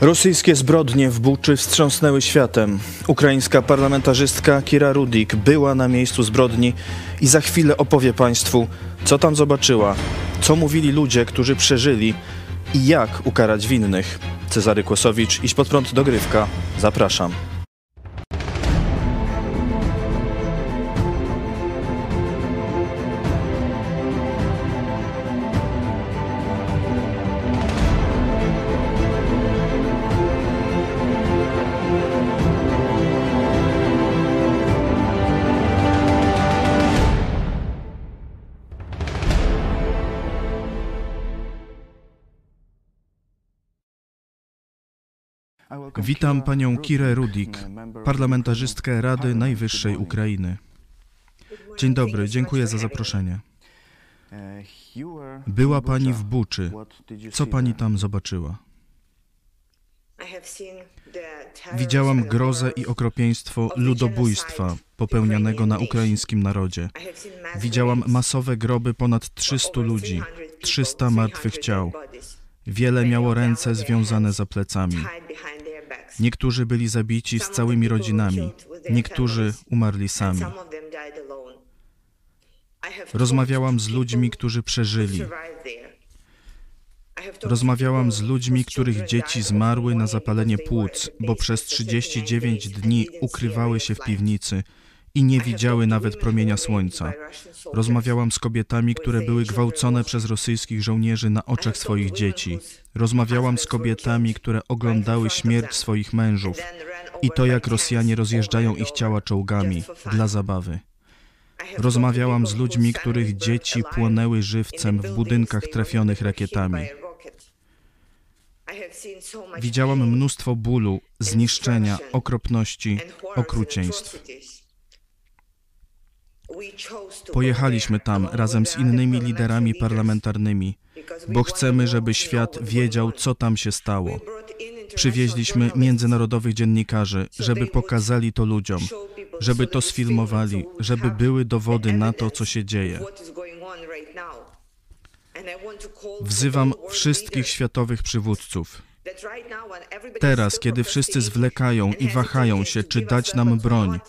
Rosyjskie zbrodnie w Buczy wstrząsnęły światem. Ukraińska parlamentarzystka Kira Rudik była na miejscu zbrodni i za chwilę opowie Państwu, co tam zobaczyła, co mówili ludzie, którzy przeżyli i jak ukarać winnych. Cezary Kłosowicz, iść pod prąd dogrywka. Zapraszam. Witam panią Kirę Rudik, parlamentarzystkę Rady Najwyższej Ukrainy. Dzień dobry, dziękuję za zaproszenie. Była pani w Buczy. Co pani tam zobaczyła? Widziałam grozę i okropieństwo ludobójstwa popełnianego na ukraińskim narodzie. Widziałam masowe groby ponad 300 ludzi, 300 martwych ciał. Wiele miało ręce związane za plecami. Niektórzy byli zabici z całymi rodzinami, niektórzy umarli sami. Rozmawiałam z ludźmi, którzy przeżyli. Rozmawiałam z ludźmi, których dzieci zmarły na zapalenie płuc, bo przez 39 dni ukrywały się w piwnicy i nie widziały nawet promienia słońca. Rozmawiałam z kobietami, które były gwałcone przez rosyjskich żołnierzy na oczach swoich dzieci. Rozmawiałam z kobietami, które oglądały śmierć swoich mężów i to, jak Rosjanie rozjeżdżają ich ciała czołgami dla zabawy. Rozmawiałam z ludźmi, których dzieci płonęły żywcem w budynkach trafionych rakietami. Widziałam mnóstwo bólu, zniszczenia, okropności, okrucieństw. Pojechaliśmy tam razem z innymi liderami parlamentarnymi, bo chcemy, żeby świat wiedział, co tam się stało. Przywieźliśmy międzynarodowych dziennikarzy, żeby pokazali to ludziom, żeby to sfilmowali, żeby były dowody na to, co się dzieje. Wzywam wszystkich światowych przywódców. Teraz, kiedy wszyscy zwlekają i wahają się, czy dać nam broń,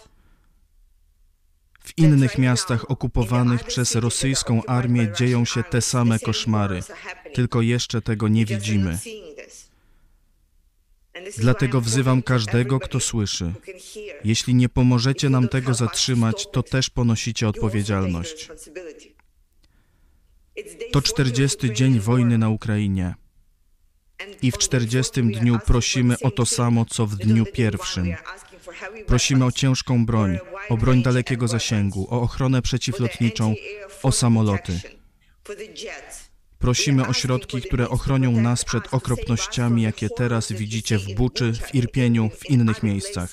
w innych miastach okupowanych przez rosyjską armię dzieją się te same koszmary, tylko jeszcze tego nie widzimy. Dlatego wzywam każdego, kto słyszy. Jeśli nie pomożecie nam tego zatrzymać, to też ponosicie odpowiedzialność. To 40 dzień wojny na Ukrainie. I w 40 dniu prosimy o to samo, co w dniu pierwszym. Prosimy o ciężką broń, o broń dalekiego zasięgu, o ochronę przeciwlotniczą, o samoloty. Prosimy o środki, które ochronią nas przed okropnościami, jakie teraz widzicie w Buczy, w Irpieniu, w innych miejscach.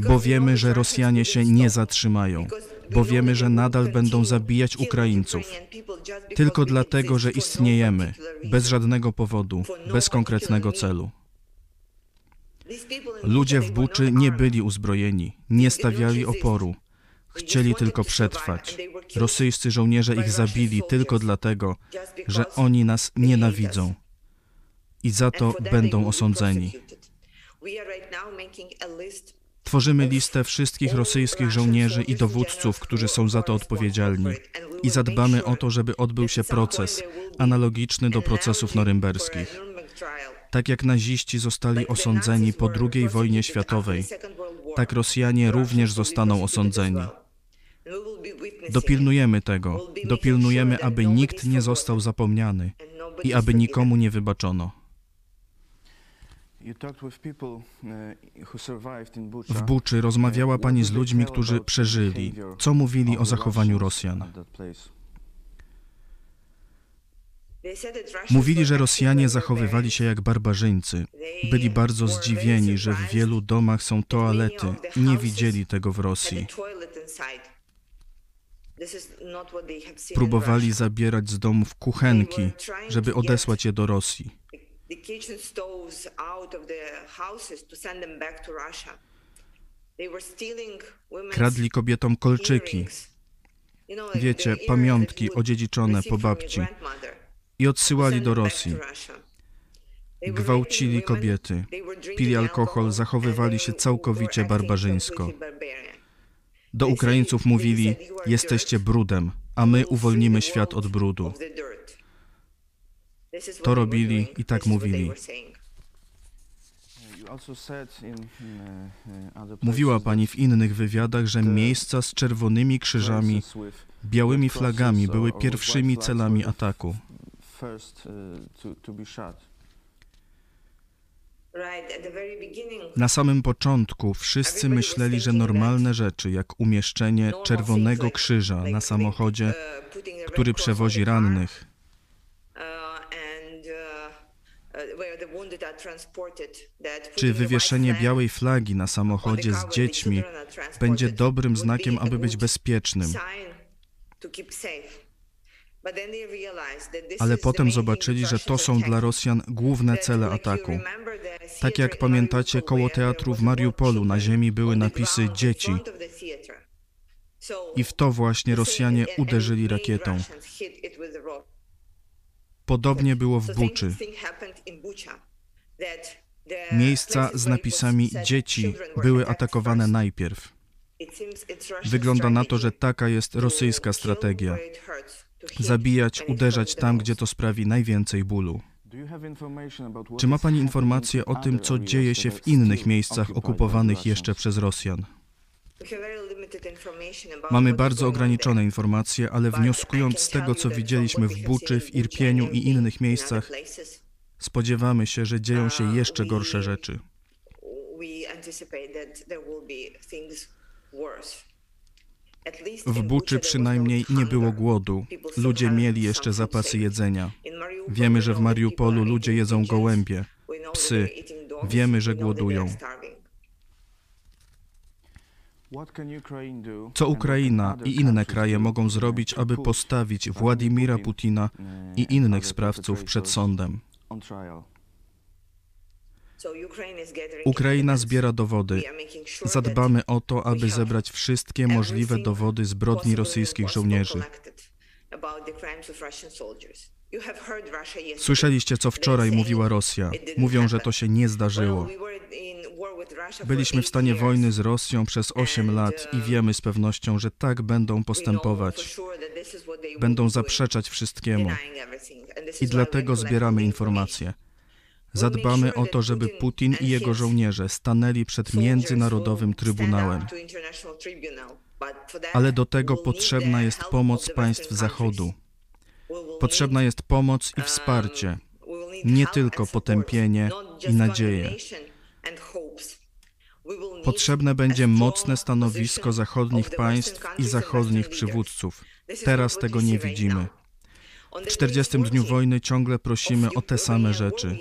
Bo wiemy, że Rosjanie się nie zatrzymają, bo wiemy, że nadal będą zabijać Ukraińców. Tylko dlatego, że istniejemy, bez żadnego powodu, bez konkretnego celu. Ludzie w Buczy nie byli uzbrojeni, nie stawiali oporu. Chcieli tylko przetrwać. Rosyjscy żołnierze ich zabili tylko dlatego, że oni nas nienawidzą i za to będą osądzeni. Tworzymy listę wszystkich rosyjskich żołnierzy i dowódców, którzy są za to odpowiedzialni i zadbamy o to, żeby odbył się proces analogiczny do procesów norymberskich. Tak jak naziści zostali osądzeni po II wojnie światowej, tak Rosjanie również zostaną osądzeni. Dopilnujemy tego, dopilnujemy, aby nikt nie został zapomniany i aby nikomu nie wybaczono. W Buczy rozmawiała Pani z ludźmi, którzy przeżyli. Co mówili o zachowaniu Rosjan? Mówili, że Rosjanie zachowywali się jak barbarzyńcy. Byli bardzo zdziwieni, że w wielu domach są toalety. Nie widzieli tego w Rosji. Próbowali zabierać z domów kuchenki, żeby odesłać je do Rosji. Kradli kobietom kolczyki. Wiecie, pamiątki odziedziczone po babci i odsyłali do Rosji. Gwałcili kobiety, pili alkohol, zachowywali się całkowicie barbarzyńsko. Do Ukraińców mówili: Jesteście brudem, a my uwolnimy świat od brudu. To robili i tak mówili. Mówiła pani w innych wywiadach, że miejsca z czerwonymi krzyżami, białymi flagami były pierwszymi celami ataku. Na samym początku wszyscy myśleli, że normalne rzeczy, jak umieszczenie czerwonego krzyża na samochodzie, który przewozi rannych, czy wywieszenie białej flagi na samochodzie z dziećmi będzie dobrym znakiem, aby być bezpiecznym. Ale potem zobaczyli, że to są dla Rosjan główne cele ataku. Tak jak pamiętacie, koło teatru w Mariupolu na ziemi były napisy dzieci. I w to właśnie Rosjanie uderzyli rakietą. Podobnie było w Buczy. Miejsca z napisami dzieci były atakowane najpierw. Wygląda na to, że taka jest rosyjska strategia. Zabijać, uderzać tam, gdzie to sprawi najwięcej bólu. Czy ma Pani informacje o tym, co dzieje się w innych miejscach okupowanych jeszcze przez Rosjan? Mamy bardzo ograniczone informacje, ale wnioskując z tego, co widzieliśmy w Buczy, w Irpieniu i innych miejscach, spodziewamy się, że dzieją się jeszcze gorsze rzeczy. W Buczy przynajmniej nie było głodu. Ludzie mieli jeszcze zapasy jedzenia. Wiemy, że w Mariupolu ludzie jedzą gołębie, psy. Wiemy, że głodują. Co Ukraina i inne kraje mogą zrobić, aby postawić Władimira Putina i innych sprawców przed sądem? Ukraina zbiera dowody. Zadbamy o to, aby zebrać wszystkie możliwe dowody zbrodni rosyjskich żołnierzy. Słyszeliście, co wczoraj mówiła Rosja. Mówią, że to się nie zdarzyło. Byliśmy w stanie wojny z Rosją przez 8 lat i wiemy z pewnością, że tak będą postępować. Będą zaprzeczać wszystkiemu. I dlatego zbieramy informacje. Zadbamy o to, żeby Putin i jego żołnierze stanęli przed Międzynarodowym Trybunałem. Ale do tego potrzebna jest pomoc państw Zachodu. Potrzebna jest pomoc i wsparcie, nie tylko potępienie i nadzieję. Potrzebne będzie mocne stanowisko zachodnich państw i zachodnich przywódców. Teraz tego nie widzimy. W 40 dniu wojny ciągle prosimy o te same rzeczy.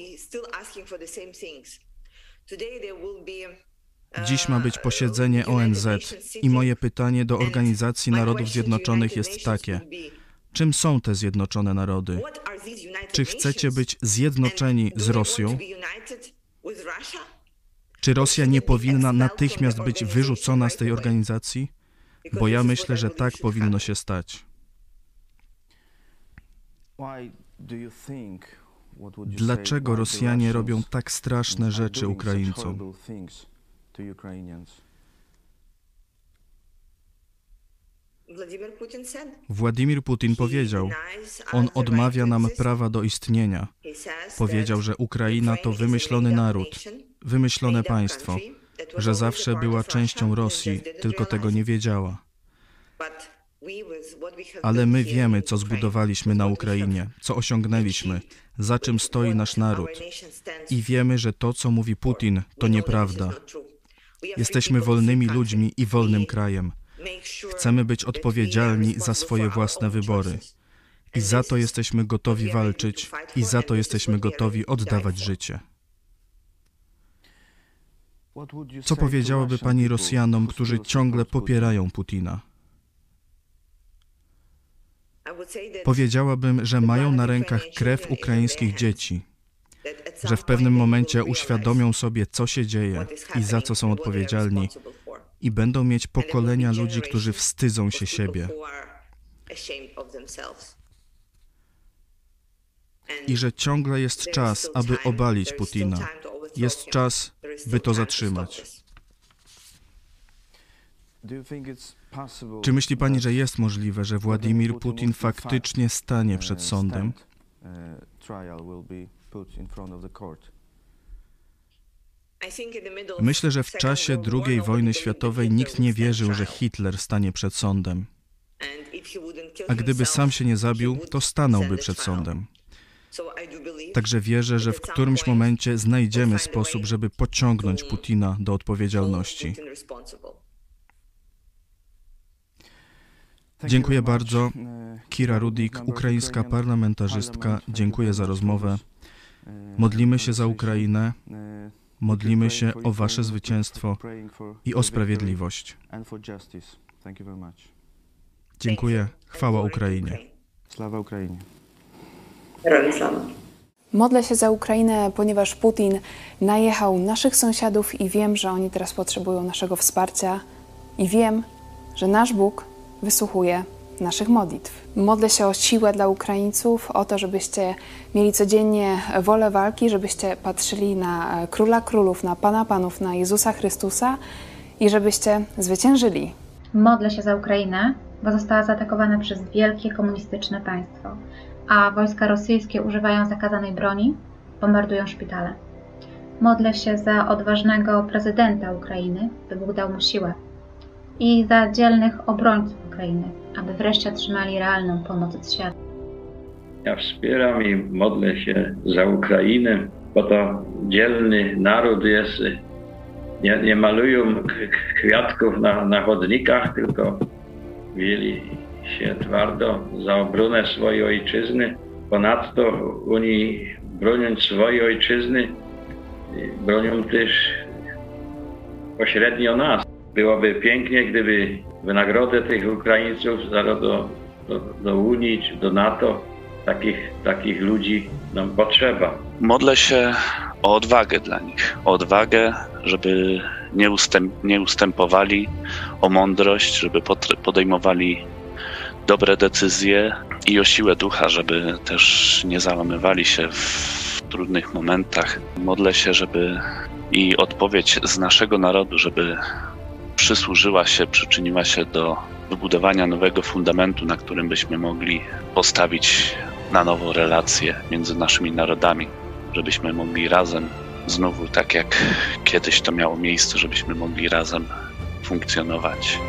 Dziś ma być posiedzenie ONZ i moje pytanie do Organizacji Narodów Zjednoczonych jest takie. Czym są te Zjednoczone Narody? Czy chcecie być zjednoczeni z Rosją? Czy Rosja nie powinna natychmiast być wyrzucona z tej organizacji? Bo ja myślę, że tak powinno się stać. Dlaczego Rosjanie robią tak straszne rzeczy Ukraińcom? Władimir Putin powiedział, on odmawia nam prawa do istnienia. Powiedział, że Ukraina to wymyślony naród, wymyślone państwo, że zawsze była częścią Rosji, tylko tego nie wiedziała. Ale my wiemy, co zbudowaliśmy na Ukrainie, co osiągnęliśmy, za czym stoi nasz naród. I wiemy, że to, co mówi Putin, to nieprawda. Jesteśmy wolnymi ludźmi i wolnym krajem. Chcemy być odpowiedzialni za swoje własne wybory. I za to jesteśmy gotowi walczyć, i za to jesteśmy gotowi oddawać życie. Co powiedziałaby Pani Rosjanom, którzy ciągle popierają Putina? Powiedziałabym, że mają na rękach krew ukraińskich dzieci, że w pewnym momencie uświadomią sobie, co się dzieje i za co są odpowiedzialni, i będą mieć pokolenia ludzi, którzy wstydzą się siebie. i że ciągle jest czas, aby obalić Putina. Jest czas, by to zatrzymać. Czy myśli pani, że jest możliwe, że Władimir Putin faktycznie stanie przed sądem? Myślę, że w czasie II wojny światowej nikt nie wierzył, że Hitler stanie przed sądem. A gdyby sam się nie zabił, to stanąłby przed sądem. Także wierzę, że w którymś momencie znajdziemy sposób, żeby pociągnąć Putina do odpowiedzialności. Dziękuję bardzo. Kira Rudik, ukraińska parlamentarzystka, dziękuję za rozmowę. Modlimy się za Ukrainę, modlimy się o Wasze zwycięstwo i o sprawiedliwość. Dziękuję. Chwała Ukrainie. Sława Ukrainie. Modlę się za Ukrainę, ponieważ Putin najechał naszych sąsiadów i wiem, że oni teraz potrzebują naszego wsparcia i wiem, że nasz Bóg wysłuchuje naszych modlitw. Modlę się o siłę dla Ukraińców, o to, żebyście mieli codziennie wolę walki, żebyście patrzyli na Króla Królów, na Pana Panów, na Jezusa Chrystusa i żebyście zwyciężyli. Modlę się za Ukrainę, bo została zaatakowana przez wielkie komunistyczne państwo, a wojska rosyjskie używają zakazanej broni, bombardują szpitale. Modlę się za odważnego prezydenta Ukrainy, by Bóg dał mu siłę, i za dzielnych obrońców Ukrainy, aby wreszcie otrzymali realną pomoc od świata. Ja wspieram i modlę się za Ukrainę, bo to dzielny naród jest. Nie, nie malują kwiatków na, na chodnikach, tylko wzięli się twardo za obronę swojej ojczyzny. Ponadto oni broniąc swojej ojczyzny, bronią też pośrednio nas. Byłoby pięknie, gdyby wynagrodę tych Ukraińców do, do, do Unii czy do NATO, takich, takich ludzi nam potrzeba. Modlę się o odwagę dla nich, o odwagę, żeby nie, ustęp, nie ustępowali, o mądrość, żeby podejmowali dobre decyzje i o siłę ducha, żeby też nie załamywali się w trudnych momentach. Modlę się, żeby i odpowiedź z naszego narodu, żeby przysłużyła się, przyczyniła się do wybudowania nowego fundamentu, na którym byśmy mogli postawić na nowo relacje między naszymi narodami, żebyśmy mogli razem, znowu tak jak kiedyś to miało miejsce, żebyśmy mogli razem funkcjonować.